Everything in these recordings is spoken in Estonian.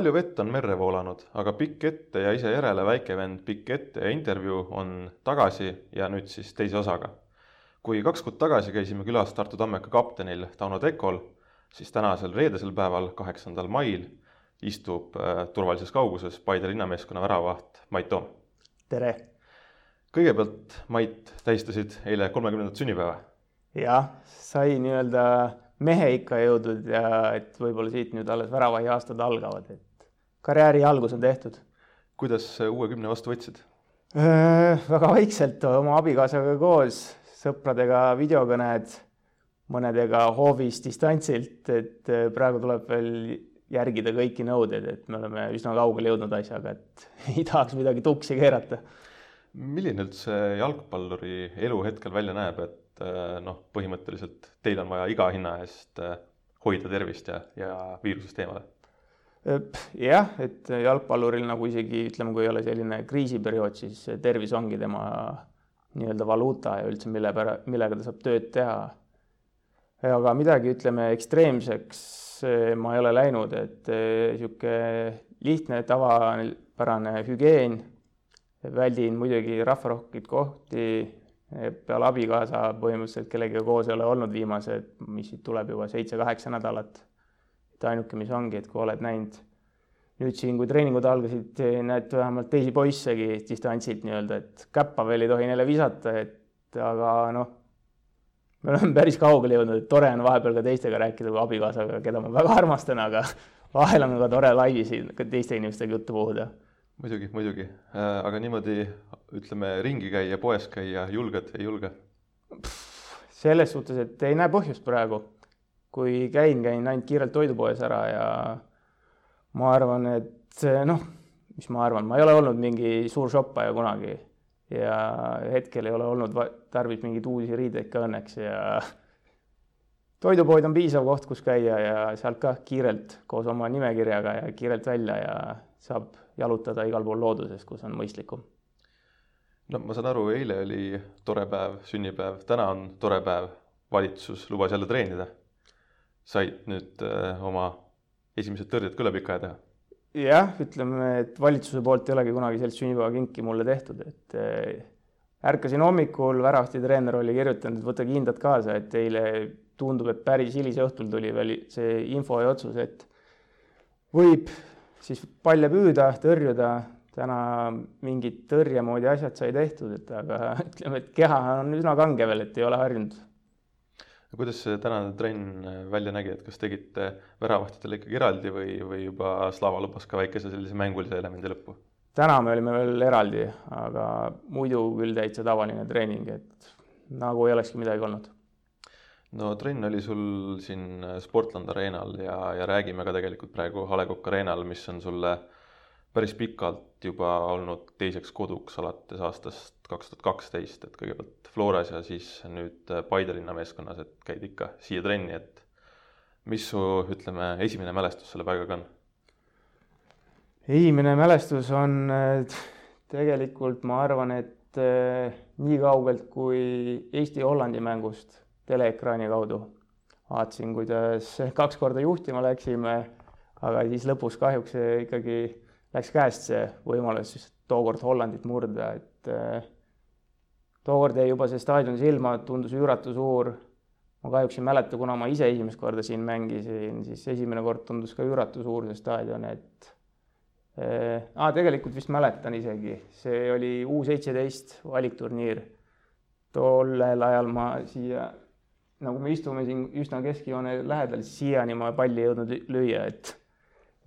palju vett on merre voolanud, aga pikk ette ja ise järele väike vend Pikk ette ja intervjuu on tagasi ja nüüd siis teise osaga. kui kaks kuud tagasi käisime külas Tartu Tammeka kaptenil Tauno Tekol, siis tänasel reedesel päeval, kaheksandal mail, istub äh, turvalises kauguses Paide linnameeskonna väravaht Mait Toom. tere! kõigepealt, Mait, tähistasid eile kolmekümnendat sünnipäeva. jah, sai nii-öelda mehe ikka jõudnud ja et võib-olla siit nüüd alles väravahi aastad algavad, et karjääri algus on tehtud. kuidas uue kümne vastu võtsid? väga vaikselt oma abikaasaga koos, sõpradega videokõned, mõnedega hoovis distantsilt, et praegu tuleb veel järgida kõiki nõudeid, et me oleme üsna kaugele jõudnud asjaga, et ei tahaks midagi tuksi keerata. milline üldse jalgpalluri elu hetkel välja näeb, et et äh, noh, põhimõtteliselt teil on vaja iga hinna eest äh, hoida tervist ja, ja viirusest eemale? Jah, et jalgpalluril nagu isegi ütleme, kui ei ole selline kriisiperiood, siis tervis ongi tema nii-öelda valuuta ja üldse, mille pära-, millega ta saab tööd teha. aga midagi, ütleme, ekstreemseks ma ei ole läinud, et niisugune lihtne tavapärane hügieen, väldin muidugi rahvarohkeid kohti, peale abikaasa põhimõtteliselt kellegagi koos ei ole olnud viimased, mis siit tuleb juba seitse-kaheksa nädalat. Et ainuke, mis ongi, et kui oled näinud nüüd siin, kui treeningud algasid, näed vähemalt teisi poissegi distantsilt nii-öelda, et käppa veel ei tohi neile visata, et aga noh, me oleme päris kaugele jõudnud, et tore on vahepeal ka teistega rääkida kui abikaasaga, keda ma väga armastan, aga vahel on ka tore laivis teiste inimestega juttu puhuda muidugi, muidugi, äh, aga niimoodi ütleme, ringi käia, poes käia, julged, ei julge? selles suhtes, et ei näe põhjust praegu. Kui käin, käin ainult kiirelt toidupoes ära ja ma arvan, et noh, mis ma arvan, ma ei ole olnud mingi suur shoppaja kunagi ja hetkel ei ole olnud tarvis mingeid uusi riideid ka õnneks ja toidupood on piisav koht, kus käia ja sealt ka kiirelt koos oma nimekirjaga ja kiirelt välja ja saab jalutada igal pool looduses, kus on mõistlikum. no ma saan aru, eile oli tore päev, sünnipäev, täna on tore päev, valitsus lubas jälle treenida. Said nüüd äh, oma esimesed tõrjed kõlepika teha? jah, ütleme, et valitsuse poolt ei olegi kunagi sellist sünnipäevakinki mulle tehtud, et äh, ärkasin hommikul, väravasti treener oli kirjutanud, et võta kindad kaasa, et eile tundub, et päris hilise õhtul tuli veel see info ja otsus, et võib siis palle püüda, tõrjuda, täna mingid tõrje moodi asjad sai tehtud, et aga ütleme, et keha on üsna kange veel, et ei ole harjunud. Kuidas see tänane trenn välja nägi, et kas tegite väravahtidele ikkagi eraldi või, või juba Slava lubas ka väikese sellise mängulise elemendi lõppu? täna me olime veel eraldi, aga muidu küll täitsa tavaline treening, et nagu ei olekski midagi olnud no trenn oli sul siin Sportland Arenal ja, ja räägime ka tegelikult praegu A Le Coq Arenal, mis on sulle päris pikalt juba olnud teiseks koduks alates aastast kaks tuhat kaksteist, et kõigepealt Flores ja siis nüüd Paide linna meeskonnas, et käid ikka siia trenni, et mis su, ütleme, esimene mälestus selle paigaga on? esimene mälestus on tegelikult, ma arvan, et eh, nii kaugelt kui Eesti-Hollandi mängust teleekraani kaudu. vaatasin, kuidas kaks korda juhtima läksime, aga siis lõpus kahjuks ikkagi läks käest see võimalus tookord Hollandit murda, et tookord jäi juba see staadion silma, tundus üüratu suur. ma kahjuks ei mäleta, kuna ma ise esimest korda siin mängisin, siis esimene kord tundus ka üüratu suur see staadion, et äh, ah, tegelikult vist mäletan isegi, see oli U seitseteist valikturniir. tollel ajal ma siia nagu me istume siin üsna keskjoone lähedal, siiani ma palli ei jõudnud lüüa, et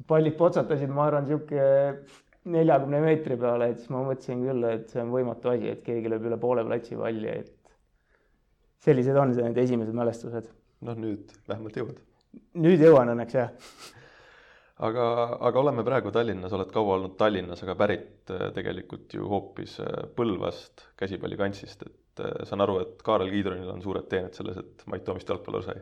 pallid potsatasid, ma arvan, niisugune neljakümne meetri peale, et siis ma mõtlesin küll, et see on võimatu asi, et keegi lööb üle poole platsi palli, et sellised on need esimesed mälestused. noh, nüüd vähemalt jõuad. nüüd jõuan õnneks, jah aga, aga oleme praegu Tallinnas, oled kaua olnud Tallinnas, aga pärit äh, tegelikult ju hoopis äh, Põlvast, käsipallikantsist, et et äh, saan aru, et Kaarel Kiidronil on suured teened selles, et Mait Toomist jalgpallur sai?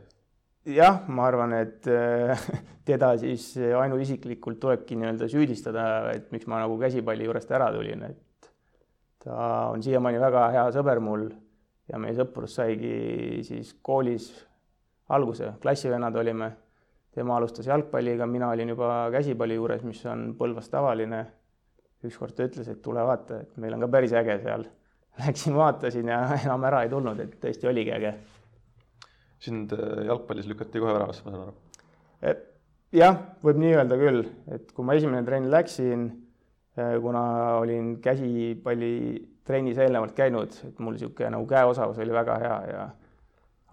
Jah, ma arvan, et äh, teda siis ainuisiklikult tulebki nii-öelda süüdistada, et miks ma nagu käsipalli juurest ära tulin, et ta on siiamaani väga hea sõber mul ja meie sõprus saigi siis koolis alguse, klassivennad olime, tema alustas jalgpalliga, mina olin juba käsipalli juures, mis on Põlvas tavaline. ükskord ta ütles, et tule vaata, et meil on ka päris äge seal. Läksin vaatasin ja enam ära ei tulnud, et tõesti oligi äge. Sind äh, jalgpallis lükati kohe väravasse, ma saan aru? Jah, võib nii öelda küll, et kui ma esimene trenn läksin, äh, kuna olin käsipallitrennis eelnevalt käinud, et mul niisugune nagu käeosavus oli väga hea ja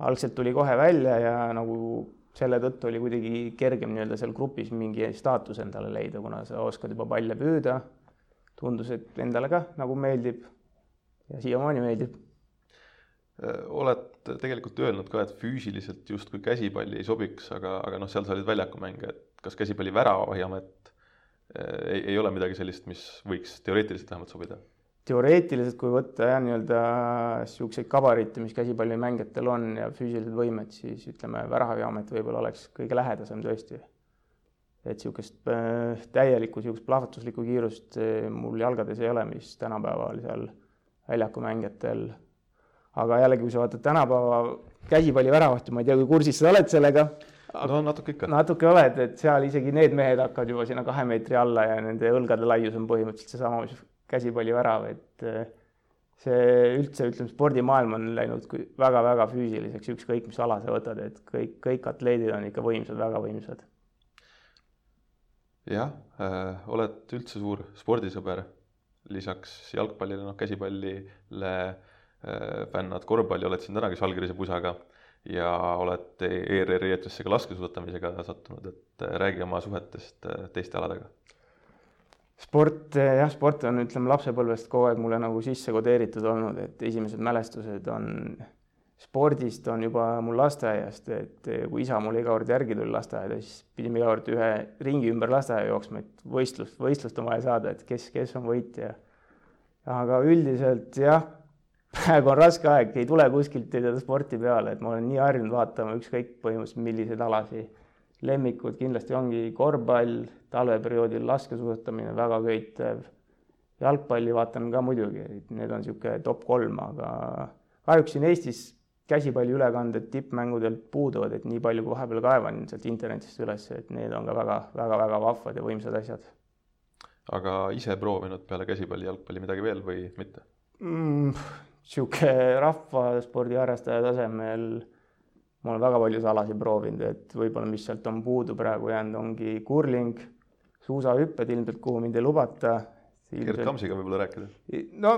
algselt tuli kohe välja ja nagu selle tõttu oli kuidagi kergem nii-öelda seal grupis mingi staatus endale leida, kuna sa oskad juba palle püüda. tundus, et endale ka nagu meeldib ja siiamaani meeldib. Äh, oled tegelikult öelnud ka, et füüsiliselt justkui käsipalli ei sobiks, aga, aga noh, seal sa olid väljakumängija, et kas käsipalli väravavahiamet äh, ei, ei ole midagi sellist, mis võiks teoreetiliselt vähemalt sobida? teoreetiliselt, kui võtta jah, nii-öelda niisuguseid gabariite, mis käsipallimängijatel on ja füüsilised võimed, siis ütleme, väravahiamet võib-olla oleks kõige lähedasem tõesti. et niisugust äh, täielikku niisugust plahvatuslikku kiirust äh, mul jalgades ei ole, mis tänapäeval seal väljakumängijatel. Aga jällegi, kui sa vaatad tänapäeva käsipalliväravaht, ma ei tea, kui kursis sa oled sellega. no natuke ikka. natuke oled, et seal isegi need mehed hakkavad juba sinna kahe meetri alla ja nende õlgade laius on põhimõtteliselt seesama, mis käsipallivärav, et äh, see üldse, ütleme, spordimaailm on läinud väga-väga füüsiliseks, ükskõik mis ala sa võtad, et kõik, kõik atleedid on ikka võimsad, väga võimsad. jah äh,, oled üldse suur spordisõber, lisaks jalgpallile, noh, käsipallile fännad korvpalli, oled siin tänagi Žalgirise pusaga ja oled ERR-i eetrisse ka laskesuusatamisega sattunud, et äh, räägi oma suhetest äh, teiste aladega sport, jah, sport on, ütleme, lapsepõlvest kogu aeg mulle nagu sisse kodeeritud olnud, et esimesed mälestused on spordist on juba mul lasteaiast, et kui isa mul iga kord järgi tuli lasteaeda, siis pidime iga kord ühe ringi ümber lasteaia jooksma, et võistlust, võistlust on vaja saada, et kes, kes on võitja. aga üldiselt jah, praegu on raske aeg, ei tule kuskilt seda sporti peale, et ma olen nii harjunud vaatama ükskõik põhimõtteliselt milliseid alasid lemmikud kindlasti ongi korvpall, talveperioodil laskesuusatamine väga köitev, jalgpalli vaatan ka muidugi, et need on niisugune top kolm, aga kahjuks siin Eestis käsipalliülekanded tippmängudelt puuduvad, et nii palju, kui vahepeal kaevan sealt internetist üles, et need on ka väga-väga-väga vahvad ja võimsad asjad. aga ise proovinud peale käsipalli, jalgpalli midagi veel või mitte mm,? Niisugune rahvaspordi harrastaja tasemel ma olen väga palju salasid proovinud, et võib-olla, mis sealt on puudu praegu jäänud, ongi kurling, suusahüpped ilmselt, kuhu mind ei lubata. Gerd Kamsiga võib-olla rääkida? no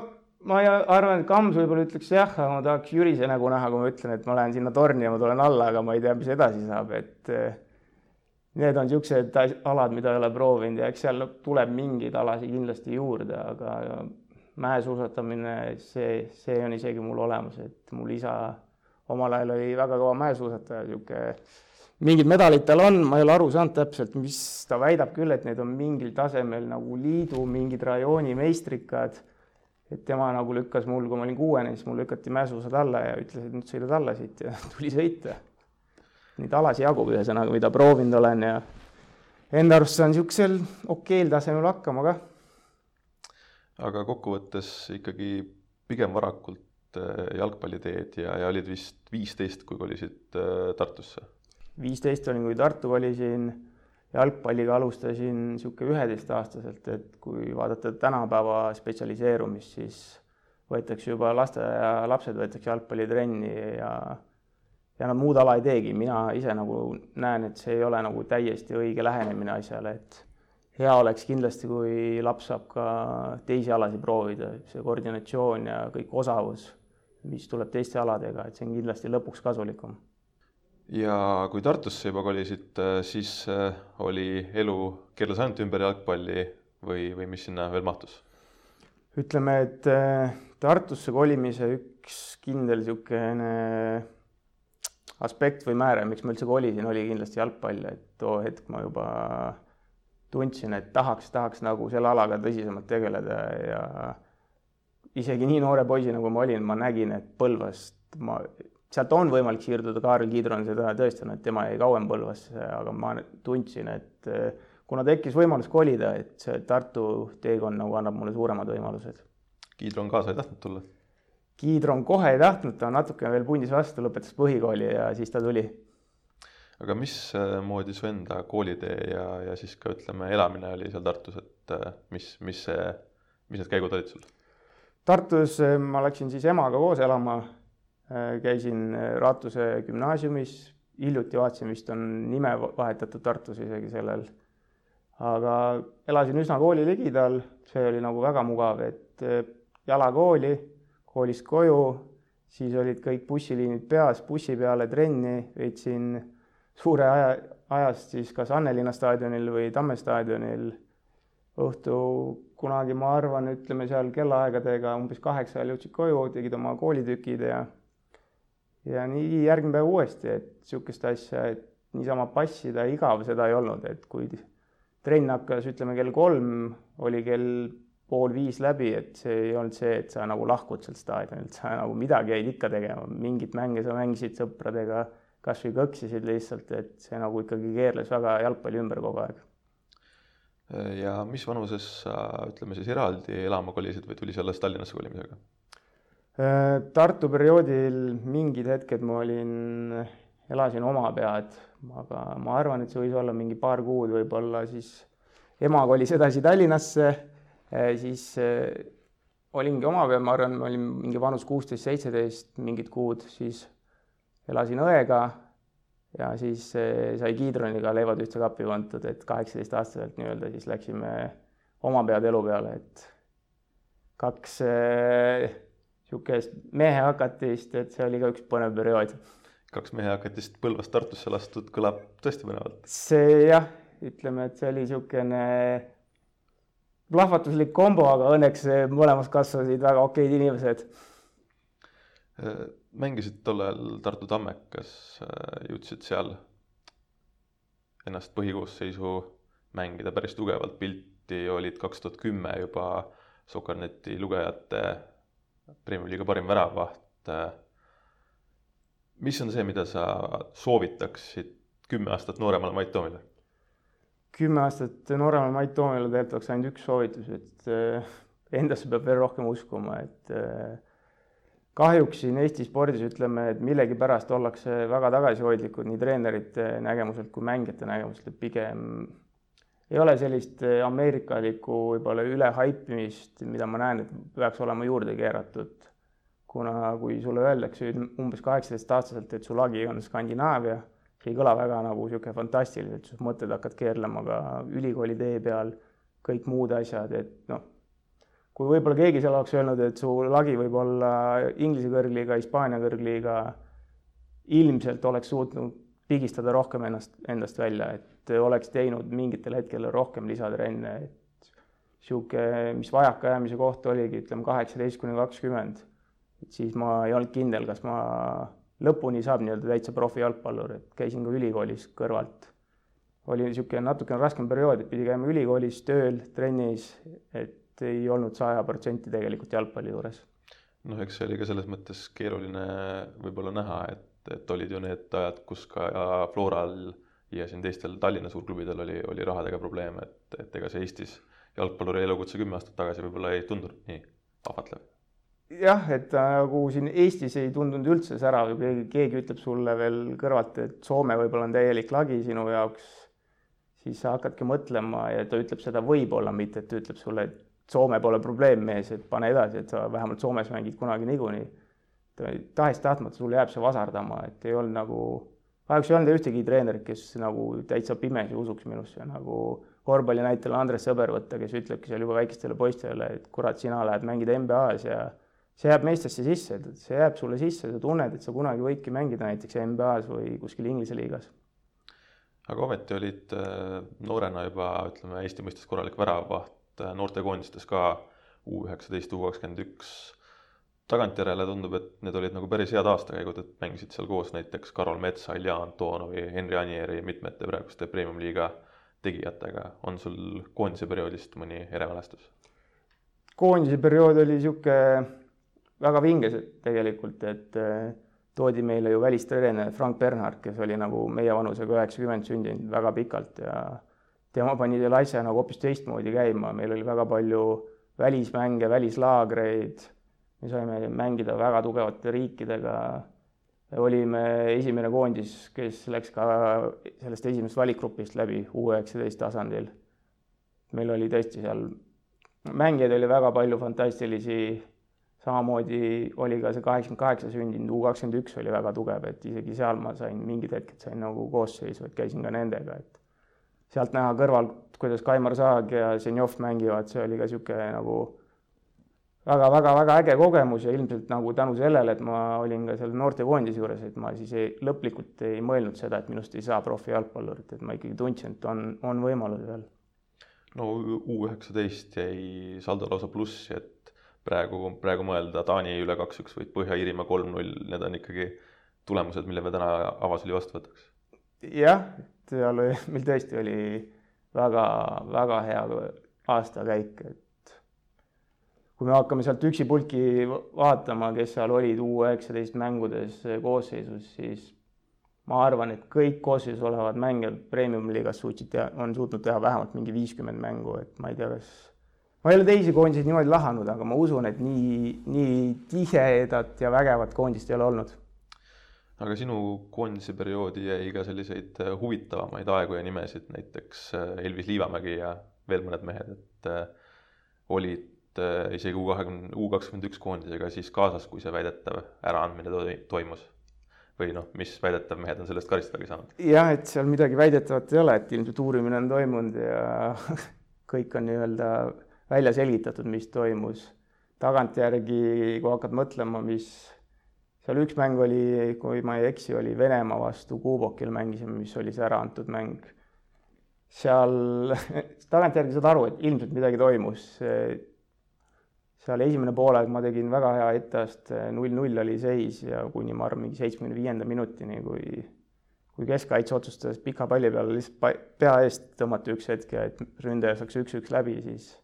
ma arvan, et Kams võib-olla ütleks jah, aga ma tahaks Jürise nägu näha, kui ma ütlen, et ma lähen sinna torni ja ma tulen alla, aga ma ei tea, mis edasi saab, et eh, need on niisugused alad, mida ei ole proovinud ja eks seal tuleb mingeid alasid kindlasti juurde, aga mäesuusatamine, see, see on isegi mul olemas, et mul isa omal ajal oli väga kõva mäesuusataja, niisugune, mingid medalid tal on, ma ei ole aru saanud täpselt, mis ta väidab küll, et need on mingil tasemel nagu liidu mingid rajooni meistrikad. et tema nagu lükkas mul, kui ma olin kuuene, siis mul lükati mäesuusad alla ja ütles, et nüüd sõidad alla siit ja tuli sõita. Neid alasid jagub ühesõnaga, mida proovinud olen ja enda arust saan niisugusel okeel tasemel hakkama ka. Aga kokkuvõttes ikkagi pigem varakult Äh, jalgpalliteed ja, ja olid vist viisteist, kui kolisid äh, Tartusse? viisteist olin, kui Tartu kolisin, jalgpalliga alustasin niisugune üheteistaastaselt, et kui vaadata tänapäeva spetsialiseerumist, siis võetakse juba lasteaialapsed võetakse jalgpallitrenni ja ja nad muud ala ei teegi, mina ise nagu näen, et see ei ole nagu täiesti õige lähenemine asjale, et hea oleks kindlasti, kui laps saab ka teisi alasid proovida, see koordinatsioon ja kõik osavus mis tuleb teiste aladega, et see on kindlasti lõpuks kasulikum. ja kui Tartusse juba kolisid, äh, siis äh, oli elu keerles ainult ümber jalgpalli või, või mis sinna veel mahtus? ütleme, et äh, Tartusse kolimise üks kindel niisugune aspekt või määraja, miks ma üldse kolisin, oli kindlasti jalgpall, et too hetk ma juba tundsin, et tahaks, tahaks nagu selle alaga tõsisemalt tegeleda ja isegi nii noore poisina, kui ma olin, ma nägin, et Põlvast ma, sealt on võimalik siirduda, Kaarel Kiidro on seda tõestanud, et tema jäi kauem Põlvasse, aga ma tundsin, et eh, kuna tekkis võimalus kolida, et see Tartu teekond nagu annab mulle suuremad võimalused. Kiidron kaasa ei tahtnud tulla? Kiidron kohe ei tahtnud, ta natuke veel pundis vastu, lõpetas põhikooli ja siis ta tuli. Aga mismoodi su enda koolitee ja, ja siis ka ütleme, elamine oli seal Tartus, et äh, mis, mis see, mis need käigud olid sul? Tartus äh, ma läksin siis emaga koos elama, äh, käisin Ratuse gümnaasiumis, hiljuti vaatasin, vist on nime vahetatud Tartus isegi sellel. aga elasin üsna kooli ligidal, see oli nagu väga mugav, et jala kooli, koolist koju, siis olid kõik bussiliinid peas, bussi peale trenni, veetsin suure aja, ajast siis kas Annelinna staadionil või Tamme staadionil õhtu kunagi, ma arvan, ütleme seal kellaaegadega umbes kaheksa ajal jõudsid koju, tegid oma koolitükid ja ja nii järgmine päev uuesti, et niisugust asja, et niisama passida igav seda ei olnud, et kui trenn hakkas, ütleme kell kolm, oli kell pool viis läbi, et see ei olnud see, et sa nagu lahkud sealt staadionilt, sa nagu midagi jäid ikka tegema, mingit mänge sa mängisid sõpradega kas või kõksisid lihtsalt, et see nagu ikkagi keerles väga jalgpalli ümber kogu aeg. ja mis vanuses sa, ütleme siis eraldi elama kolisid või tuli see alles Tallinnasse kolimisega? Tartu perioodil mingid hetked ma olin, elasin oma pead, aga ma arvan, et see võis olla mingi paar kuud võib-olla, siis ema kolis edasi Tallinnasse, äh, siis äh, olingi oma peal, ma arvan, ma olin mingi vanus kuusteist, seitseteist mingid kuud, siis elasin õega ja siis eh, sai kiidroniga leivad ühte kappi pandud, et kaheksateistaastaselt nii-öelda siis läksime oma pead elu peale, et kaks niisugust äh, mehehakatist, et see oli ka üks põnev periood. kaks mehehakatist Põlvast Tartusse lastud kõlab tõesti põnevalt. see jah, ütleme, et see oli niisugune plahvatuslik kombo, aga õnneks mõlemas kasvasid väga okeid inimesed äh, mängisid tol ajal Tartu Tammekas, äh, jõudsid seal ennast põhikoosseisu mängida päris tugevalt pilti, olid kaks tuhat kümme juba Soker.neti lugejate Premiumi liiga parim väravvaht. mis on see, mida sa soovitaksid kümme aastat nooremale Mait Toomile? kümme aastat nooremale Mait Toomile tegelikult oleks ainult üks soovitus, et äh, endasse peab veel rohkem uskuma, et äh, kahjuks siin Eesti spordis ütleme, et millegipärast ollakse väga tagasihoidlikud nii treenerite nägemuselt kui mängijate nägemuselt, et pigem ei ole sellist ameerikalikku võib-olla ülehaipimist, mida ma näen, et peaks olema juurde keeratud. kuna kui sulle öeldakse umbes kaheksateistaastaselt, et su lagi on Skandinaavia, see ei kõla väga nagu niisugune fantastiliselt, siis mõtted hakkavad keerlema ka ülikooli tee peal, kõik muud asjad, et noh kui võib-olla keegi seal oleks öelnud, et su lagi võib olla Inglise kõrgliiga, Hispaania kõrgliiga, ilmselt oleks suutnud pigistada rohkem ennast, endast välja, et oleks teinud mingitel hetkel rohkem lisatrenne, et niisugune, mis vajakajäämise koht oligi, ütleme kaheksateist kuni kakskümmend, et siis ma ei olnud kindel, kas ma lõpuni saab nii-öelda täitsa profijalgpallur, et käisin ka ülikoolis kõrvalt. oli niisugune natukene raskem periood, et pidi käima ülikoolis, tööl, trennis, et et ei olnud saja protsenti tegelikult jalgpalli juures. noh, eks see oli ka selles mõttes keeruline võib-olla näha, et, et olid ju need ajad, kus ka Floral ja siin teistel Tallinna suurklubidel oli, oli rahadega probleeme, et, et ega see Eestis jalgpalluri elukutse kümme aastat tagasi võib-olla ei tundunud nii ahvatlev jah, et nagu siin Eestis ei tundunud üldse särav, keegi, keegi ütleb sulle veel kõrvalt, et Soome võib-olla on täielik lagi sinu jaoks, siis sa hakkadki mõtlema ja ta ütleb seda võib-olla, mitte et ta ütleb sulle, et Soome pole probleemmees, et pane edasi, et sa vähemalt Soomes mängid kunagi niikuinii. tahes-tahtmata sul jääb see vasardama, et ei olnud nagu, kahjuks ei olnud ühtegi treenerit, kes nagu täitsa pimesi usuks minusse, nagu korvpalli näitel Andres Sõber võtta, kes ütlebki seal juba väikestele poistele, et kurat, sina lähed mängida NBA-s ja see jääb meestesse sisse, see jääb sulle sisse, sa tunned, et sa kunagi võidki mängida näiteks NBA-s või kuskil Inglise liigas aga ometi olid äh, noorena juba, ütleme Eesti mõistes korralik väravvaht, et noortekoondistes ka U üheksateist, U kakskümmend üks. tagantjärele tundub, et need olid nagu päris head aastakäigud, et mängisid seal koos näiteks Karol Metsa, Ilja Antonovi, Henri Anieri, mitmete praeguste premium-liiga tegijatega. on sul koondise perioodist mõni eremälestus? koondise periood oli niisugune väga vinge tegelikult, et äh, toodi meile ju välistreener Frank Bernhard, kes oli nagu meie vanusega üheksakümmend sündinud väga pikalt ja tema pani selle asja nagu hoopis teistmoodi käima, meil oli väga palju välismänge, välislaagreid, me saime mängida väga tugevate riikidega, olime esimene koondis, kes läks ka sellest esimesest valikgrupist läbi U üheksateist tasandil. meil oli tõesti seal, mängijaid oli väga palju fantastilisi, samamoodi oli ka see kaheksakümmend kaheksa sündinud, U kakskümmend üks oli väga tugev, et isegi seal ma sain mingid hetked sain nagu koosseisu, et käisin ka nendega, et sealt näha kõrvalt, kuidas Kaimar Saag ja Zenjov mängivad, see oli ka niisugune nagu väga-väga-väga äge kogemus ja ilmselt nagu tänu sellele, et ma olin ka seal noortekoondise juures, et ma siis ei, lõplikult ei mõelnud seda, et minust ei saa profijalgpallurit, et ma ikkagi tundsin, et on, on võimalus veel. no U üheksateist jäi saldo lausa plussi, et praegu, praegu mõelda Taani üle kaks-üks või Põhja-Iirimaa kolm-null, need on ikkagi tulemused, mille me täna avasüli vastu võtaks. jah, seal oli, meil tõesti oli väga-väga hea aastakäik, et kui me hakkame sealt üksipulki vaatama, kes seal olid U üheksateist mängudes koosseisus, siis ma arvan, et kõik koosseisus olevad mängijad premium-liigas suutsid teha, on suutnud teha vähemalt mingi viiskümmend mängu, et ma ei tea, kas ma ei ole teisi koondiseid niimoodi lahanud, aga ma usun, et nii, nii tihedat ja vägevat koondist ei ole olnud. Aga sinu koondise perioodi jäi ka selliseid huvitavamaid aegu ja nimesid, näiteks Elvis Liivamägi ja veel mõned mehed, et olid Äh, isegi U kahekümne, U kakskümmend üks koondisega siis kaasas, kui see väidetav äraandmine toimus. või noh, mis väidetav mehed on sellest karistadagi saanud? jah, et seal midagi väidetavat ei ole, et ilmselt uurimine on toimunud ja kõik on nii-öelda välja selgitatud, mis toimus. tagantjärgi, kui hakkad mõtlema, mis seal üks mäng oli, kui ma ei eksi, oli Venemaa vastu Kubokil mängisime, mis oli see äraantud mäng. seal tagantjärgi saad aru, et ilmselt midagi toimus seal esimene poolaeg ma tegin väga hea etteaste, null-null oli seis ja kuni ma arvan, mingi seitsmekümne viienda minutini, kui kui keskkaitse otsustas pika palli peale lihtsalt pea eest tõmmata üks hetk ja et ründaja saaks üks-üks läbi, siis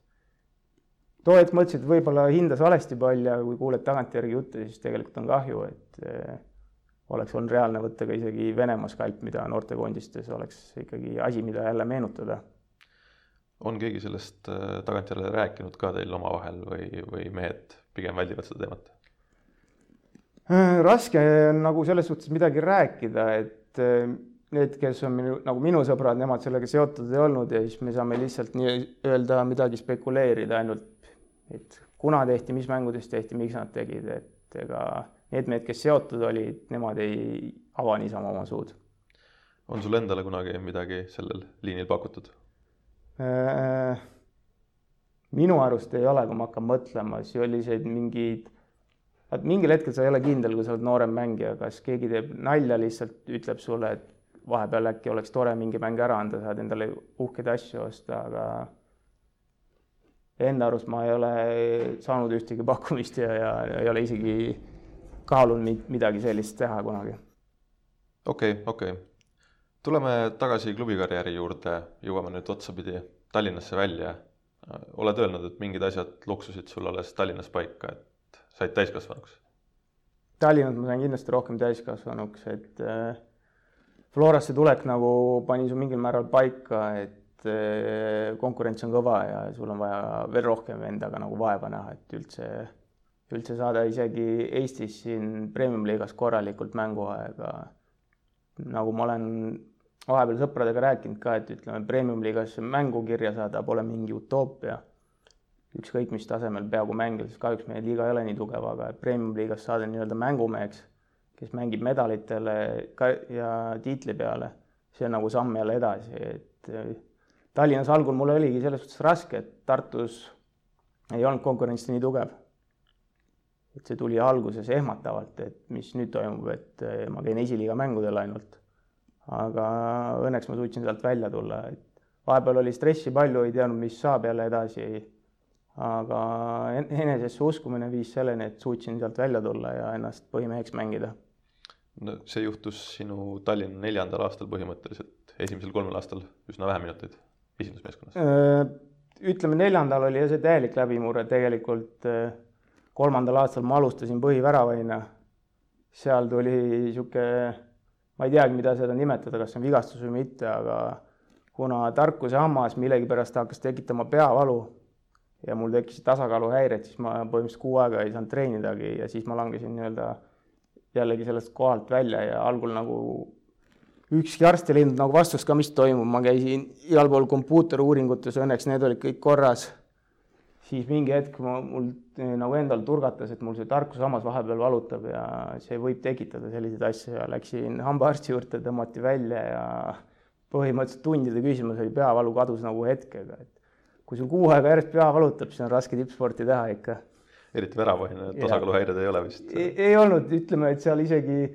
too hetk mõtlesin, et võib-olla hindas valesti pall ja kui kuuled tagantjärgi juttu, siis tegelikult on kahju, et eh, oleks olnud reaalne võtta ka isegi Venemaa skalp, mida noortekoondistes oleks ikkagi asi, mida jälle meenutada on keegi sellest äh, tagantjärele rääkinud ka teil omavahel või, või mehed pigem väldivad seda teemat? Äh, raske on nagu selles suhtes midagi rääkida, et need, kes on minu, nagu minu sõbrad, nemad sellega seotud ei olnud ja siis me saame lihtsalt nii-öelda midagi spekuleerida ainult, et kuna tehti, mis mängudes tehti, miks nad tegid, et ega need mehed, kes seotud olid, nemad ei ava niisama oma suud. on sul endale kunagi midagi sellel liinil pakutud? Äh, minu arust ei ole, kui ma hakkan mõtlema, selliseid mingeid, vaat mingil hetkel sa ei ole kindel, kui sa oled noorem mängija, kas keegi teeb nalja, lihtsalt ütleb sulle, et vahepeal äkki oleks tore mingi mäng ära anda, saad endale uhkeid asju osta, aga enda arust ma ei ole saanud ühtegi pakkumist ja, ja ei ole isegi kaalunud midagi sellist teha kunagi. okei okay,, okei okay tuleme tagasi klubikarjääri juurde, jõuame nüüd otsapidi Tallinnasse välja. oled öelnud, et mingid asjad loksusid sul alles Tallinnas paika, et said täiskasvanuks? Tallinnas ma sain kindlasti rohkem täiskasvanuks, et äh, Florasse tulek nagu pani su mingil määral paika, et äh, konkurents on kõva ja sul on vaja veel rohkem endaga nagu vaeva näha, et üldse, üldse saada isegi Eestis siin premium-liigas korralikult mänguaega. nagu ma olen vahepeal sõpradega rääkinud ka, et ütleme, premium-liigas mängu kirja saada pole mingi utoopia. ükskõik mis tasemel peaaegu mängida, sest kahjuks meie liiga ei ole nii tugev, aga premium-liigas saada nii-öelda mängumeheks, kes mängib medalitele ka ja tiitli peale, see on nagu samm jälle edasi, et eh, Tallinnas algul mul oligi selles suhtes raske, et Tartus ei olnud konkurents nii tugev. et see tuli alguses ehmatavalt, et mis nüüd toimub, et eh, ma käin esiliiga mängudel ainult aga õnneks ma suutsin sealt välja tulla, et vahepeal oli stressi palju, ei teadnud, mis saab jälle edasi. aga enesesse uskumine viis selleni, et suutsin sealt välja tulla ja ennast põhimeheks mängida. no see juhtus sinu Tallinna neljandal aastal põhimõtteliselt, esimesel kolmel aastal üsna vähe minuteid esindusmeeskonnas. Äh, ütleme, neljandal oli see täielik läbimurre, tegelikult äh, kolmandal aastal ma alustasin põhiväravaina. seal tuli niisugune ma ei teagi, mida seda nimetada, kas see on vigastus või mitte, aga kuna tarkuse hammas millegipärast hakkas tekitama peavalu ja mul tekkisid tasakaaluhäired, siis ma põhimõtteliselt kuu aega ei saanud treenidagi ja siis ma langesin nii-öelda jällegi sellest kohalt välja ja algul nagu ükski arst ei leidnud nagu vastust ka, mis toimub, ma käisin igal pool kompuuteruuringutes, õnneks need olid kõik korras. siis mingi hetk ma, mul eh, nagu endal turgatas, et mul see tarkusammas vahepeal valutab ja see võib tekitada selliseid asju ja läksin hambaarsti juurde, tõmmati välja ja põhimõtteliselt tundide küsimus oli, peavalu kadus nagu hetkega, et kui sul kuu aega järjest pea valutab, siis on raske tippsporti teha ikka. eriti väravahine, tasakaaluhäired ei ole vist? ei olnud, ütleme, et seal isegi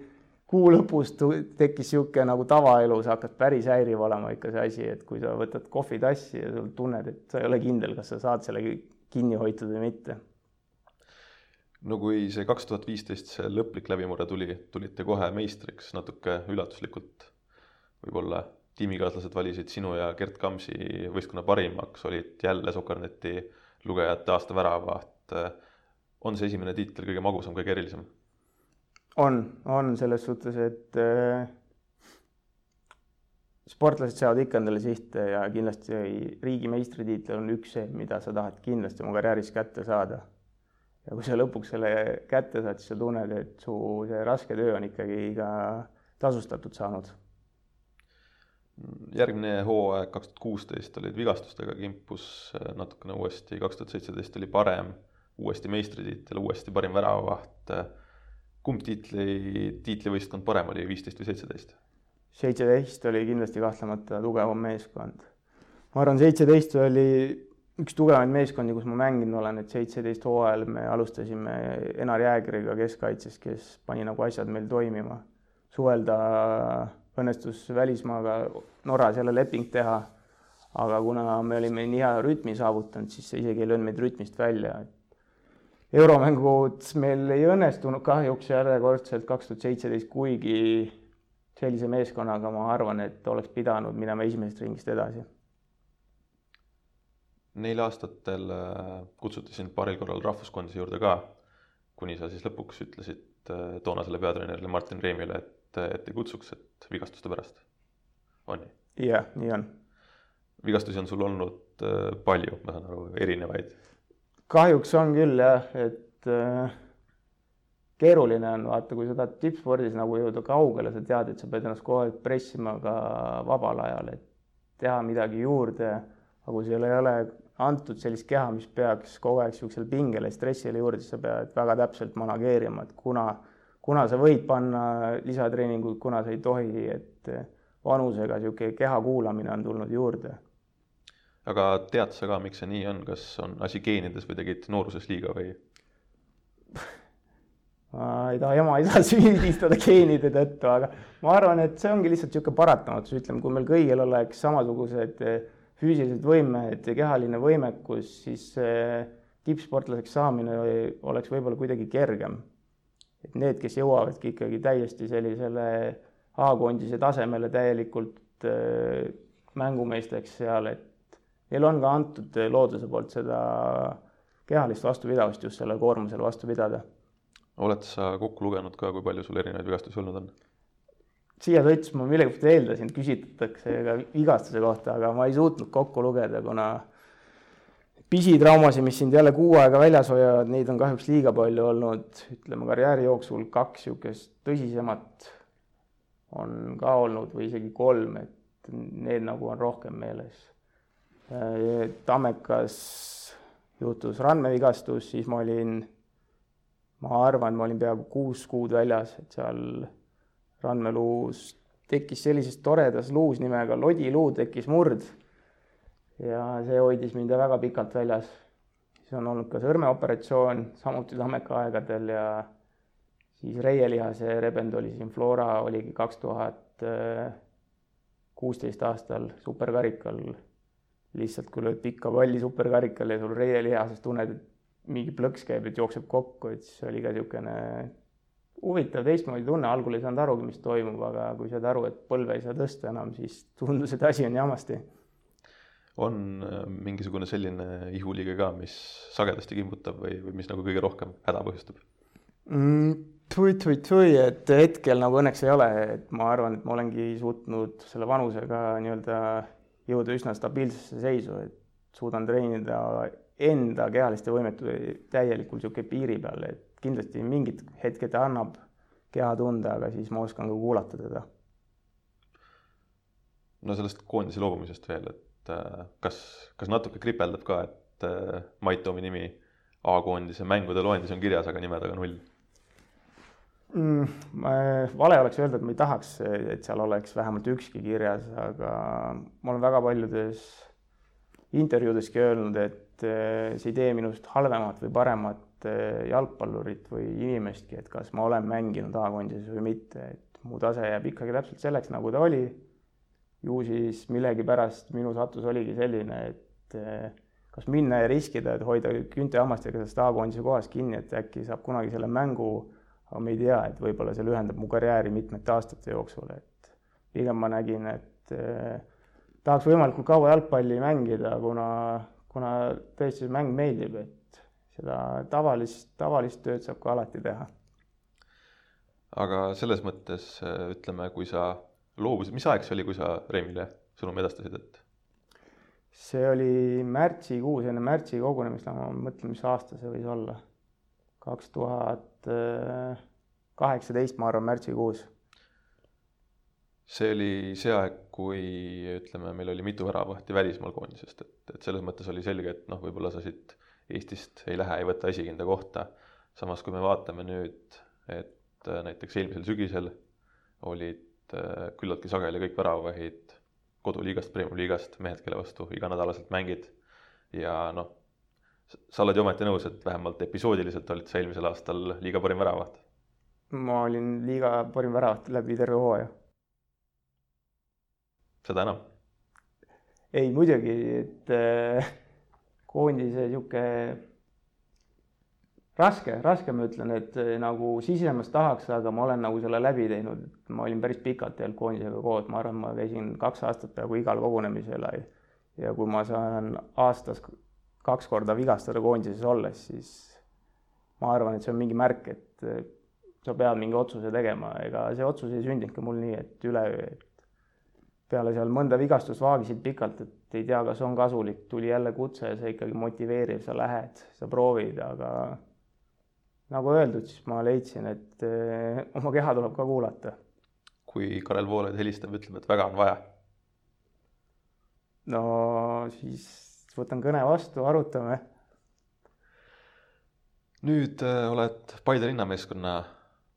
kuu lõpus tekkis niisugune nagu tavaelu, sa hakkad päris häiriv olema ikka see asi, et kui sa võtad kohvitassi ja sul tunned, et sa ei ole kindel, kas sa saad selle kinni hoitud või mitte. no kui see kaks tuhat viisteist see lõplik läbimurre tuli, tulite kohe meistriks natuke üllatuslikult võib-olla tiimikaaslased valisid sinu ja Gerd Kamsi võistkonna parimaks, olid jälle Sokkerneti lugejate aasta väravaht. on see esimene tiitel kõige magusam, kõige erilisem? On, on selles suhtes, et äh, sportlased seavad ikka endale sihte ja kindlasti riigi meistritiitel on üks see, mida sa tahad kindlasti oma karjääris kätte saada. ja kui sa lõpuks selle kätte saad, siis sa tunned, et su see raske töö on ikkagi ka tasustatud saanud järgmine hooaeg, kaks tuhat kuusteist olid vigastustega kimpus natukene uuesti, kaks tuhat seitseteist oli parem, uuesti meistritiitel, uuesti parim väravavaht. Kumb tiitli, tiitlivõistkond parem oli, viisteist või seitseteist? seitseteist oli kindlasti kahtlemata tugevam meeskond. ma arvan, seitseteist oli üks tugevamaid meeskondi, kus ma mänginud olen, et seitseteist hooajal me alustasime Enar Jäägeriga keskkaitses, kes pani nagu asjad meil toimima. suvel ta õnnestus välismaaga Norras jälle leping teha. aga kuna me olime nii hea rütmi saavutanud, siis see isegi ei löönud meid rütmist välja. Euromängud meil ei õnnestunud kahjuks järjekordselt kaks tuhat seitseteist, kuigi sellise meeskonnaga ma arvan, et oleks pidanud minema esimesest ringist edasi. Neil aastatel äh, kutsuti sind paaril korral rahvuskoondise juurde ka, kuni sa siis lõpuks ütlesid äh, toonasele peatreenerile Martin Reimile, et et, et ei kutsuks, et vigastuste pärast. on nii? jah, nii on. vigastusi on sul olnud äh, palju, ma saan aru, erinevaid? Kahjuks on küll jah, et äh, keeruline on, vaata, kui sa tahad tippspordis nagu jõuda kaugele, sa tead, et sa pead ennast kogu aeg pressima ka vabal ajal, et teha midagi juurde, aga kui sul ei ole antud sellist keha, mis peaks kogu aeg niisugusele pingele, stressile juurde, siis sa pead väga täpselt manageerima, et kuna kuna sa võid panna lisatreeninguid, kuna sa ei tohi, et vanusega niisugune keha kuulamine on tulnud juurde. Aga tead sa ka, miks see nii on, kas on asi geenides või tegid nooruses liiga või? ma ei taha ema-isa süüdistada geenide tõttu, aga ma arvan, et see ongi lihtsalt niisugune paratamatus, ütleme, kui meil kõigil oleks samasugused füüsilised võimed ja kehaline võimekus, siis tippsportlaseks saamine oleks võib-olla kuidagi kergem. Et need, kes jõuavadki ikkagi täiesti sellisele A-koondise tasemele täielikult äh, mängumeesteks seal, et neil on ka antud looduse poolt seda kehalist vastupidavust just sellele koormusele vastu pidada. oled sa kokku lugenud ka, kui palju sul erinevaid vigastusi olnud on? siia sõites ma millegipärast eeldasin, küsitakse ka vigastuse kohta, aga ma ei suutnud kokku lugeda, kuna pisitraumasid, mis sind jälle kuu aega väljas hoiavad, neid on kahjuks liiga palju olnud, ütleme karjääri jooksul kaks niisugust tõsisemat on ka olnud või isegi kolm, et need nagu on rohkem meeles. Tammekas juhtus randmevigastus, siis ma olin, ma arvan, ma olin peaaegu kuus kuud väljas, et seal randmeluus tekkis sellises toredas luus nimega lodiluu tekkis murd ja see hoidis mind väga pikalt väljas. siis on olnud ka sõrmeoperatsioon, samuti Tammeka aegadel ja siis reielihase rebend oli siin Flora, oligi kaks tuhat kuusteist aastal superkarikal. Lihtsalt, kui lööd pikka palli superkarikal ja sul reielihases tunned, et mingi plõks käib, et jookseb kokku, et siis oli ka niisugune huvitav teistmoodi tunne, algul ei saanud arugi, mis toimub, aga kui saad aru, et põlve ei saa tõsta enam, siis tundus, et asi on jamasti on äh, mingisugune selline ihuliige ka, mis sagedasti kimbutab või, või mis nagu kõige rohkem häda põhjustab mm,? Tui-tui-tui, et hetkel nagu õnneks ei ole, et ma arvan, et ma olengi suutnud selle vanusega nii-öelda jõuda üsna stabiilsesse seisu, et suudan treenida enda kehaliste võimete täielikult niisugune piiri peal, et kindlasti mingid hetked annab keha tunda, aga siis ma oskan ka kuulata teda. no sellest koondise loobumisest veel, et äh, kas, kas natuke kripeldab ka, et äh, Mait Toomi nimi A-koondise mängude loendis on kirjas, aga nime taga null mm,? vale oleks öelda, et ma ei tahaks, et seal oleks vähemalt ükski kirjas, aga ma olen väga paljudes intervjuudeski öelnud, et eh, see ei tee minust halvemat või paremat eh, jalgpallurit või inimestki, et kas ma olen mänginud A-koondises või mitte, et mu tase jääb ikkagi täpselt selleks, nagu ta oli. ju siis millegipärast minu sattus oligi selline, et eh, kas minna ja riskida, et hoida küünte ja hammastega sellest A-koondise kohast kinni, et äkki saab kunagi selle mängu aga me ei tea, et võib-olla see lühendab mu karjääri mitmete aastate jooksul, et pigem ma nägin, et eh, tahaks võimalikult kaua jalgpalli mängida, kuna, kuna tõesti see mäng meeldib, et seda tavalist, tavalist tööd saab ka alati teha. aga selles mõttes ütleme, kui sa loobusid, mis aeg see oli, kui sa Remile sõnumi edastasid, et? see oli märtsikuus, enne märtsi kogunemist, ma mõtlen, mis aasta see võis olla kaks tuhat kaheksateist, ma arvan, märtsikuus. see oli see aeg, kui ütleme, meil oli mitu väravahti välismaal koondisest, et, et selles mõttes oli selge, et noh, võib-olla sa siit Eestist ei lähe, ei võta esikinda kohta. samas, kui me vaatame nüüd, et näiteks eelmisel sügisel olid küllaltki sageli kõik väravahid koduliigast, premium-liigast, mehed, kelle vastu iganädalaselt mängid ja noh sa oled ju ometi nõus, et vähemalt episoodiliselt olid sa eelmisel aastal liiga parim väravaht? ma olin liiga parim väravaht läbi terve hooaja. seda enam? ei, muidugi, et äh, koondise niisugune raske, raske ma ütlen, et äh, nagu sisemas tahaks, aga ma olen nagu selle läbi teinud, et ma olin päris pikalt tegelikult koondisega koos, ma arvan, ma käisin kaks aastat peaaegu igal kogunemisel ja kui ma saan aastas kaks korda vigastada koondises olles, siis ma arvan, et see on mingi märk, et sa pead mingi otsuse tegema, ega see otsus ei sündinud ka mul nii, et üleöö, et peale seal mõnda vigastust vaagisid pikalt, et ei tea, kas on kasulik, tuli jälle kutse, see ikkagi motiveerib, sa lähed, sa proovid, aga nagu öeldud, siis ma leidsin, et öö, oma keha tuleb ka kuulata. kui Karel Voolaid helistab, ütleb, et väga on vaja? no siis võtan kõne vastu, arutame. nüüd äh, oled Paide linnameeskonna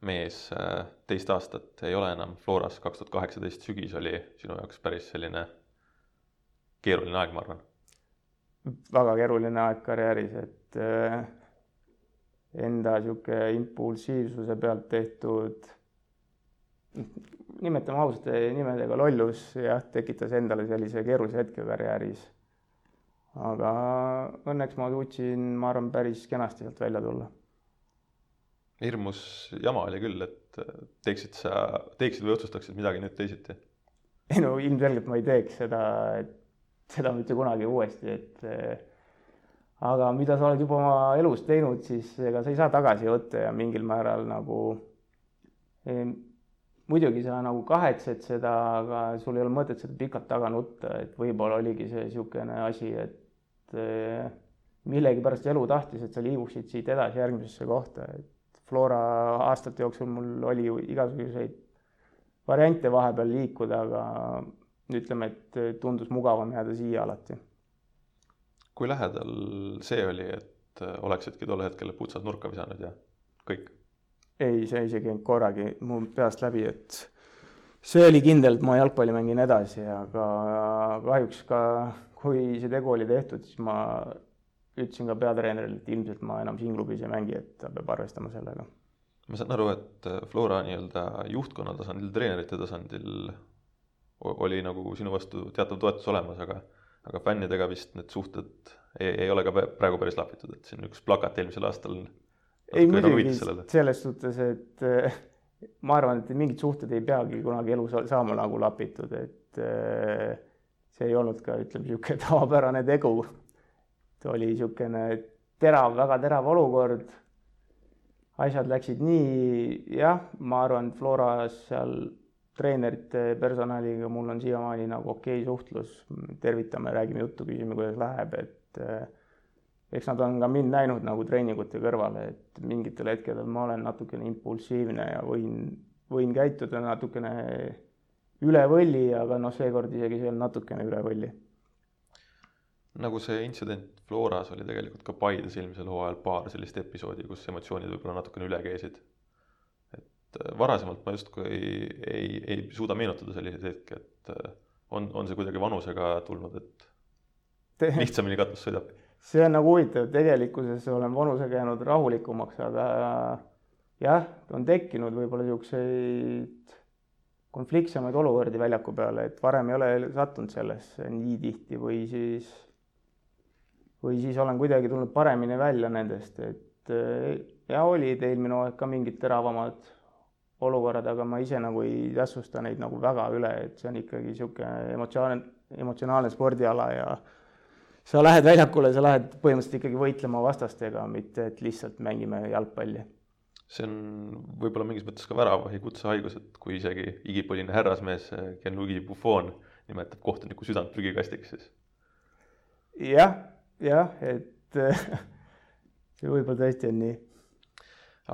mees äh, teist aastat, ei ole enam Floras, kaks tuhat kaheksateist sügis oli sinu jaoks päris selline keeruline aeg, ma arvan. väga keeruline aeg karjääris, et äh, enda niisugune impulsiivsuse pealt tehtud, nimetame ausate nimedega lollus, jah, tekitas endale sellise keerulise hetke karjääris aga õnneks ma suutsin, ma arvan, päris kenasti sealt välja tulla. hirmus jama oli küll, et teeksid sa, teeksid või otsustaksid midagi nüüd teisiti? ei no ilmselgelt ma ei teeks seda, et seda mitte kunagi uuesti, et aga mida sa oled juba oma elus teinud, siis ega sa ei saa tagasi võtta ja mingil määral nagu muidugi sa nagu kahetsed seda, aga sul ei ole mõtet seda pikalt taga nutta, et võib-olla oligi see niisugune asi, et millegipärast elu tahtis, et sa liiguksid siit edasi järgmisesse kohta, et Flora aastate jooksul mul oli ju igasuguseid variante vahepeal liikuda, aga ütleme, et tundus mugavam jääda siia alati. kui lähedal see oli, et oleksidki tol hetkel putsad nurka visanud ja kõik? ei, see isegi ei käinud korragi mu peast läbi, et see oli kindel, et ma jalgpalli mängin edasi, aga kahjuks ka kui see tegu oli tehtud, siis ma ütlesin ka peatreenerile, et ilmselt ma enam siin klubis ei mängi, et ta peab arvestama sellega. ma saan aru, et Flora nii-öelda juhtkonna tasandil, treenerite tasandil oli nagu sinu vastu teatav toetus olemas, aga aga fännidega vist need suhted ei, ei ole ka praegu päris lahvitud, et siin üks plakat eelmisel aastal ei muidugi, selles suhtes, et ma arvan, et mingid suhted ei peagi kunagi elus saama nagu lapitud, et see ei olnud ka, ütleme, niisugune tavapärane tegu. see oli niisugune terav, väga terav olukord. asjad läksid nii, jah, ma arvan, et Floras seal treenerite personaliga mul on siiamaani nagu okei okay suhtlus, tervitame, räägime juttu, küsime, kuidas läheb, et eks nad on ka mind näinud nagu treeningute kõrvale, et mingitel hetkedel ma olen natukene impulsiivne ja võin, võin käituda natukene üle võlli, aga noh, seekord isegi on natukene üle võlli. nagu see intsident Floras oli tegelikult ka Paides eelmisel hooajal paar sellist episoodi, kus emotsioonid võib-olla natukene üle käisid. et äh, varasemalt ma justkui ei, ei, ei suuda meenutada selliseid hetki, et äh, on, on see kuidagi vanusega tulnud, et lihtsamini katus sõidab? See on nagu huvitav, tegelikkuses olen vanusega jäänud rahulikumaks, aga jah, on tekkinud võib-olla niisuguseid konfliktsemaid olukordi väljaku peal, et varem ei ole sattunud sellesse nii tihti või siis, või siis olen kuidagi tulnud paremini välja nendest, et ja olid eelmine hooaeg ka mingid teravamad olukorrad, aga ma ise nagu ei tähtsusta neid nagu väga üle, et see on ikkagi niisugune emotsionaalne, emotsionaalne spordiala ja sa lähed väljakule, sa lähed põhimõtteliselt ikkagi võitlema vastastega, mitte et lihtsalt mängime jalgpalli see on võib-olla mingis mõttes ka väravahi kutsehaigus, et kui isegi igipõline härrasmees Gianluigi Buffon nimetab kohtuniku südant prügikastiks, siis. jah, jah, et see võib-olla tõesti on nii.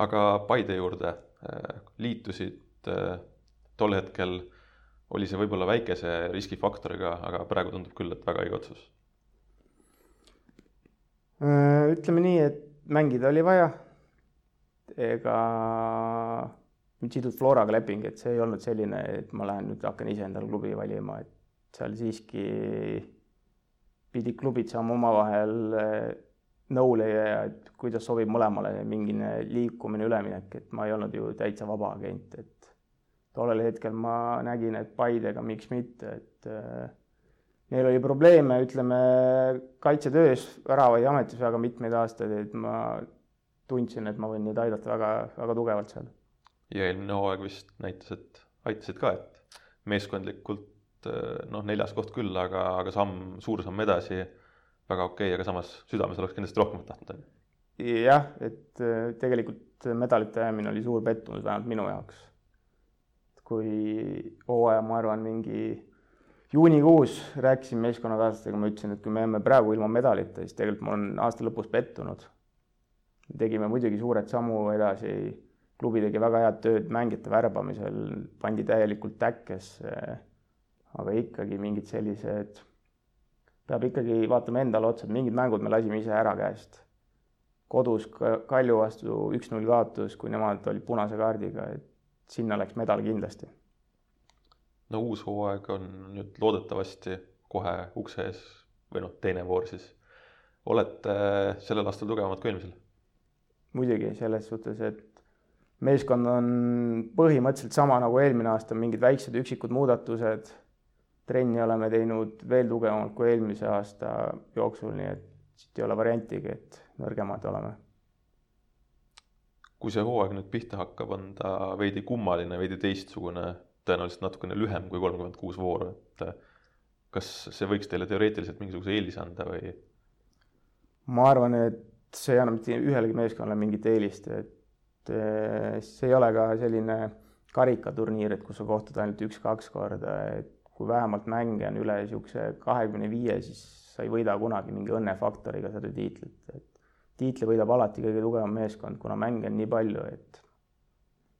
aga Paide juurde äh, liitusid äh, tol hetkel, oli see võib-olla väikese riskifaktoriga, aga praegu tundub küll, et väga õige otsus. Äh, ütleme nii, et mängida oli vaja. Ega mind sidus Floraga leping, et see ei olnud selline, et ma lähen nüüd hakkan ise endale klubi valima, et seal siiski pidid klubid saama omavahel eh, nõule ja et kuidas sobib mõlemale mingine liikumine, üleminek, et ma ei olnud ju täitsa vaba agent, et tollel hetkel ma nägin, et Paidega miks mitte, et äh, neil oli probleeme, ütleme, kaitsetöös, värava ja ametis väga mitmeid aastaid, et ma tundsin, et ma võin neid aidata väga, väga tugevalt seal. ja eelmine hooaeg vist näitas, et aitasid ka, et meeskondlikult noh, neljas koht küll, aga, aga samm, suur samm edasi, väga okei okay,, aga samas südames oleks kindlasti rohkemat tahtnud, jah, et eh, tegelikult medalite jäämine oli suur pettumus, vähemalt minu jaoks. kui hooaja, ma arvan, mingi juunikuus rääkisin meeskonnakaaslastega, ma ütlesin, et kui me jääme praegu ilma medalita, siis tegelikult ma olen aasta lõpus pettunud tegime muidugi suured sammu edasi, klubi tegi väga head tööd mängijate värbamisel, pandi täielikult täkkesse, aga ikkagi mingid sellised, peab ikkagi vaatama endale otsa, et mingid mängud me lasime ise ära käest. kodus Kalju vastu üks-null kaotus, kui nemad olid punase kaardiga, et sinna läks medal kindlasti. No uus hooaeg on nüüd loodetavasti kohe ukse ees või noh, teine voor siis. olete sellel aastal tugevamad kui eelmisel? muidugi selles suhtes, et meeskond on põhimõtteliselt sama nagu eelmine aasta, mingid väiksed üksikud muudatused. trenni oleme teinud veel tugevamalt kui eelmise aasta jooksul, nii et siit ei ole variantigi, et nõrgemad oleme. kui see hooaeg nüüd pihta hakkab, on ta veidi kummaline, veidi teistsugune, tõenäoliselt natukene lühem kui kolmkümmend kuus vooru, et kas see võiks teile teoreetiliselt mingisuguse eelise anda või? ma arvan, et see ei anna mitte ühelegi meeskonnale mingit eelist, et eh, see ei ole ka selline karikaturniir, et kus sa kohtud ainult üks-kaks korda, et kui vähemalt mänge on üle niisuguse kahekümne viie, siis sa ei võida kunagi mingi õnnefaktoriga seda tiitlit, et tiitli võidab alati kõige tugevam meeskond, kuna mänge on nii palju, et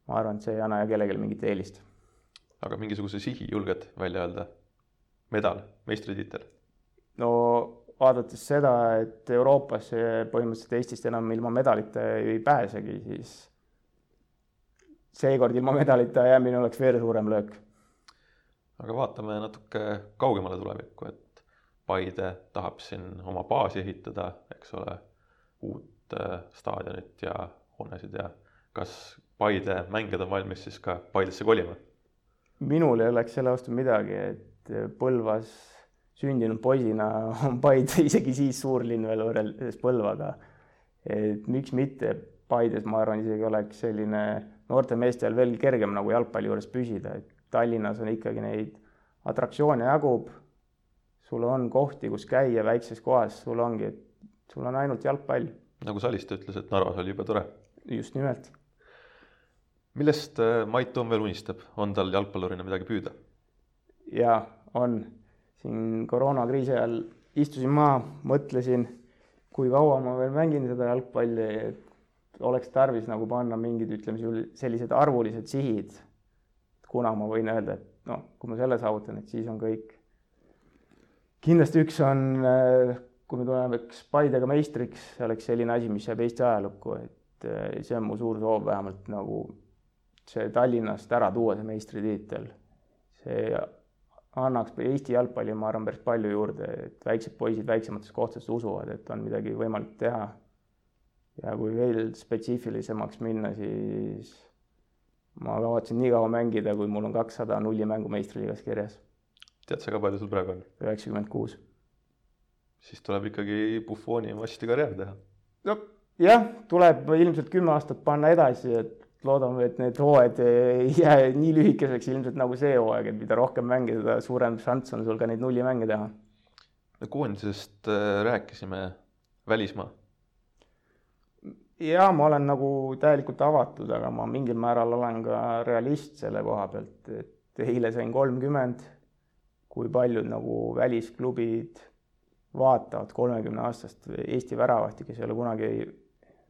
ma arvan, et see ei anna kellelegi mingit eelist. Aga mingisuguse sihi julged välja öelda? medal, meistritiitel? no vaadates seda, et Euroopasse põhimõtteliselt Eestist enam ilma medalita ei pääsegi, siis seekord ilma medalita jäämine oleks veel suurem löök. aga vaatame natuke kaugemale tulevikku, et Paide tahab siin oma baasi ehitada, eks ole, uut äh, staadionit ja hoonesid ja kas Paide mängijad on valmis siis ka Paidesse kolima? Minul ei oleks selle vastu midagi, et Põlvas sündinud poisina on Paide isegi siis suurlinn veel võrreldes Põlvaga. et miks mitte, Paides ma arvan, isegi oleks selline noorte meestel veel kergem nagu jalgpalli juures püsida, et Tallinnas on ikkagi neid atraktsioone jagub, sul on kohti, kus käia väikses kohas, sul ongi, et sul on ainult jalgpall. nagu Saliste ütles, et Narvas oli jube tore. just nimelt. Millest äh, Mait Toom veel unistab, on tal jalgpallurina midagi püüda? jaa, on siin koroonakriisi ajal istusin maha, mõtlesin, kui kaua ma veel mängin seda jalgpalli, et oleks tarvis nagu panna mingid, ütleme, sellised arvulised sihid. kuna ma võin öelda, et noh, kui ma selle saavutan, et siis on kõik. kindlasti üks on, kui me tuleme Paidega meistriks, see oleks selline asi, mis jääb Eesti ajalukku, et eh, see on mu suur soov vähemalt nagu see Tallinnast ära tuua, see meistritiitel. see annaks Eesti jalgpalli, ma arvan, päris palju juurde, et väiksed poisid väiksematest kohtadest usuvad, et on midagi võimalik teha. ja kui veel spetsiifilisemaks minna, siis ma kavatsen nii kaua mängida, kui mul on kakssada nullimängu meistriliigas kirjas. tead sa ka, palju sul praegu on? üheksakümmend kuus. siis tuleb ikkagi Buffoni massi karjäär teha. no jah, tuleb ilmselt kümme aastat panna edasi, et loodame, et need hooajad ei jää nii lühikeseks ilmselt nagu see hooaeg, et mida rohkem mängida, seda suurem šanss on sul ka neid nullimänge teha. koondisest äh, rääkisime, välismaa. ja ma olen nagu täielikult avatud, aga ma mingil määral olen ka realist selle koha pealt, et eile sain kolmkümmend. kui paljud nagu välisklubid vaatavad kolmekümne aastast Eesti väravahti, kes ei ole kunagi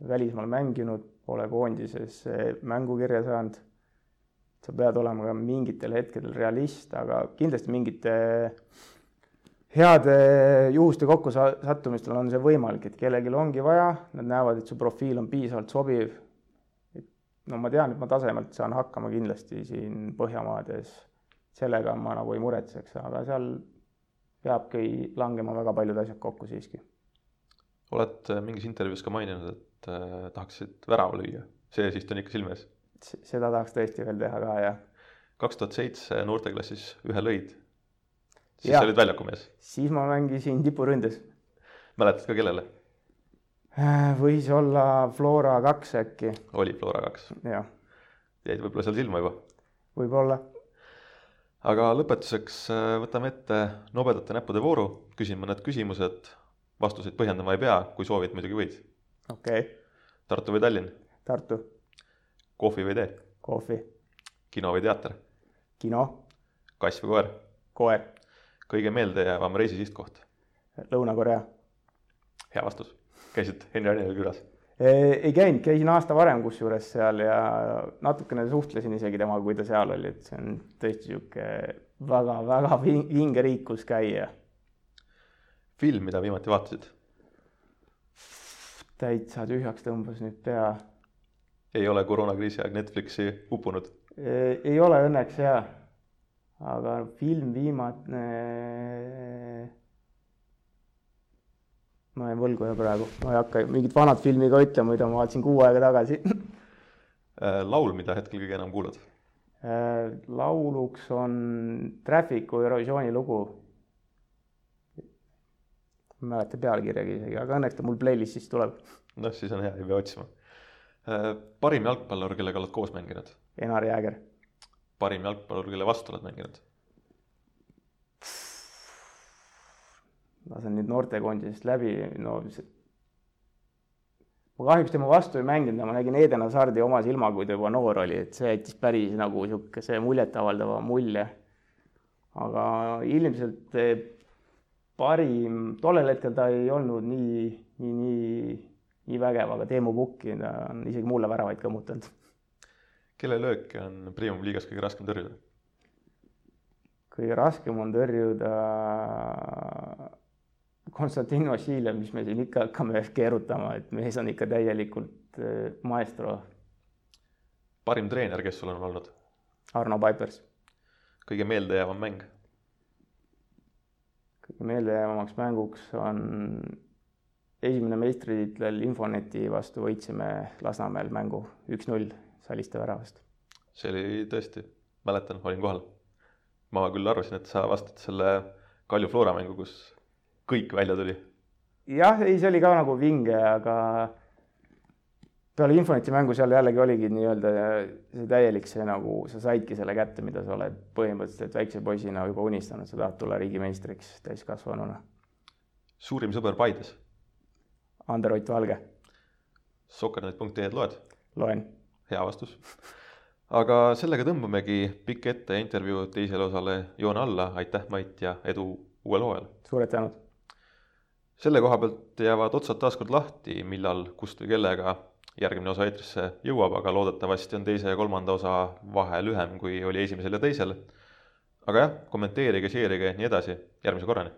välismaal mänginud pole koondises mängukirja saanud. sa pead olema ka mingitel hetkedel realist, aga kindlasti mingite heade juhuste kokkusattumistel on see võimalik, et kellelgi ongi vaja, nad näevad, et su profiil on piisavalt sobiv. no ma tean, et ma tasemelt saan hakkama kindlasti siin Põhjamaades, sellega ma nagu ei muretseks, aga seal peabki langema väga paljud asjad kokku siiski. Oled mingis intervjuus ka maininud, et äh, tahaksid värava lüüa, see siis on ikka silme ees? seda tahaks tõesti veel teha ka, jah. kaks tuhat seitse noorteklassis ühe lõid. siis sa olid väljaku mees. siis ma mängisin tipuründes. mäletad ka, kellele? Äh, võis olla Flora kaks äkki. oli Flora kaks? jah. jäid võib-olla seal silma juba? võib-olla. aga lõpetuseks äh, võtame ette nobedate näppude vooru, küsin mõned küsimused, vastuseid põhjendama ei pea, kui soovid, muidugi võid okei okay.. Tartu või Tallinn? Tartu. kohvi või tee? kohvi. kino või teater? kino. kass või koer? koer. kõige meeldejäävam reisisihtkoht? Lõuna-Korea. hea vastus. käisid Henri Anilal külas? ei käinud, käisin aasta varem kusjuures seal ja natukene suhtlesin isegi temaga, kui ta seal oli, et see on tõesti niisugune väga-väga vinge riik, kus käia. Film, mida viimati vaatasid? täitsa tühjaks tõmbas nüüd pea. ei ole koroonakriisi aeg Netflixi uppunud? ei ole õnneks jaa, aga film viimane. ma jäin võlgu ja praegu, ma ei hakka mingit vanat filmi ka ütlema, mida ma vaatasin kuu aega tagasi äh, laul, mida hetkel kõige enam kuulad? Äh, lauluks on Traffic'u Eurovisiooni lugu ma ei mäleta pealkirjagi isegi, aga õnneks ta mul playlist'is tuleb. noh, siis on hea, ei pea otsima. Äh, parim jalgpallur, kellega oled koos mänginud? Enar Jääger. parim jalgpallur, kelle vastu oled mänginud? lasen nüüd noortekoondisest läbi, no see ma kahjuks tema vastu ei mänginud, ma nägin Eden Hazardi oma silmaga, kui ta juba noor oli, et see jättis päris nagu niisuguse muljetavaldava mulje. aga ilmselt parim, tollel hetkel ta ei olnud nii, nii, nii, nii vägev, aga Teemu Pukki, ta on isegi mulle väravaid kõmmutanud. kelle lööki on Premium liigas kõige raskem tõrjuda? kõige raskem on tõrjuda Konstantin Vassiljev, mis me siin ikka hakkame keerutama, et mees on ikka täielikult äh, maestro. parim treener, kes sul on olnud? Arno Paipers. kõige meeldejäävam mäng meeldejäävamaks mänguks on esimene meistritiitel Infoneti vastu võitsime Lasnamäel mängu üks-null Saliste väravast. see oli tõesti, mäletan, olin kohal. ma küll arvasin, et sa vastad selle Kalju Flora mängu, kus kõik välja tuli. jah, ei, see oli ka nagu vinge, aga peale Infoneti mängu seal jällegi oligi nii-öelda see täielik see nagu, sa saidki selle kätte, mida sa oled põhimõtteliselt väikse poisina juba unistanud, sa tahad tulla riigimeistriks täiskasvanuna. suurim sõber Paides? Ander Ott Valge. Sokkernet.ee-d loed? loen. hea vastus. aga sellega tõmbamegi pikk ette intervjuu teisele osale joone alla, aitäh, Mait, ja edu uuel hooajal! suured tänud! selle koha pealt jäävad otsad taaskord lahti, millal, kust või kellega järgmine osa eetrisse jõuab, aga loodetavasti on teise ja kolmanda osa vahe lühem, kui oli esimesel ja teisel. aga jah, kommenteerige, share ige, nii edasi, järgmise korrani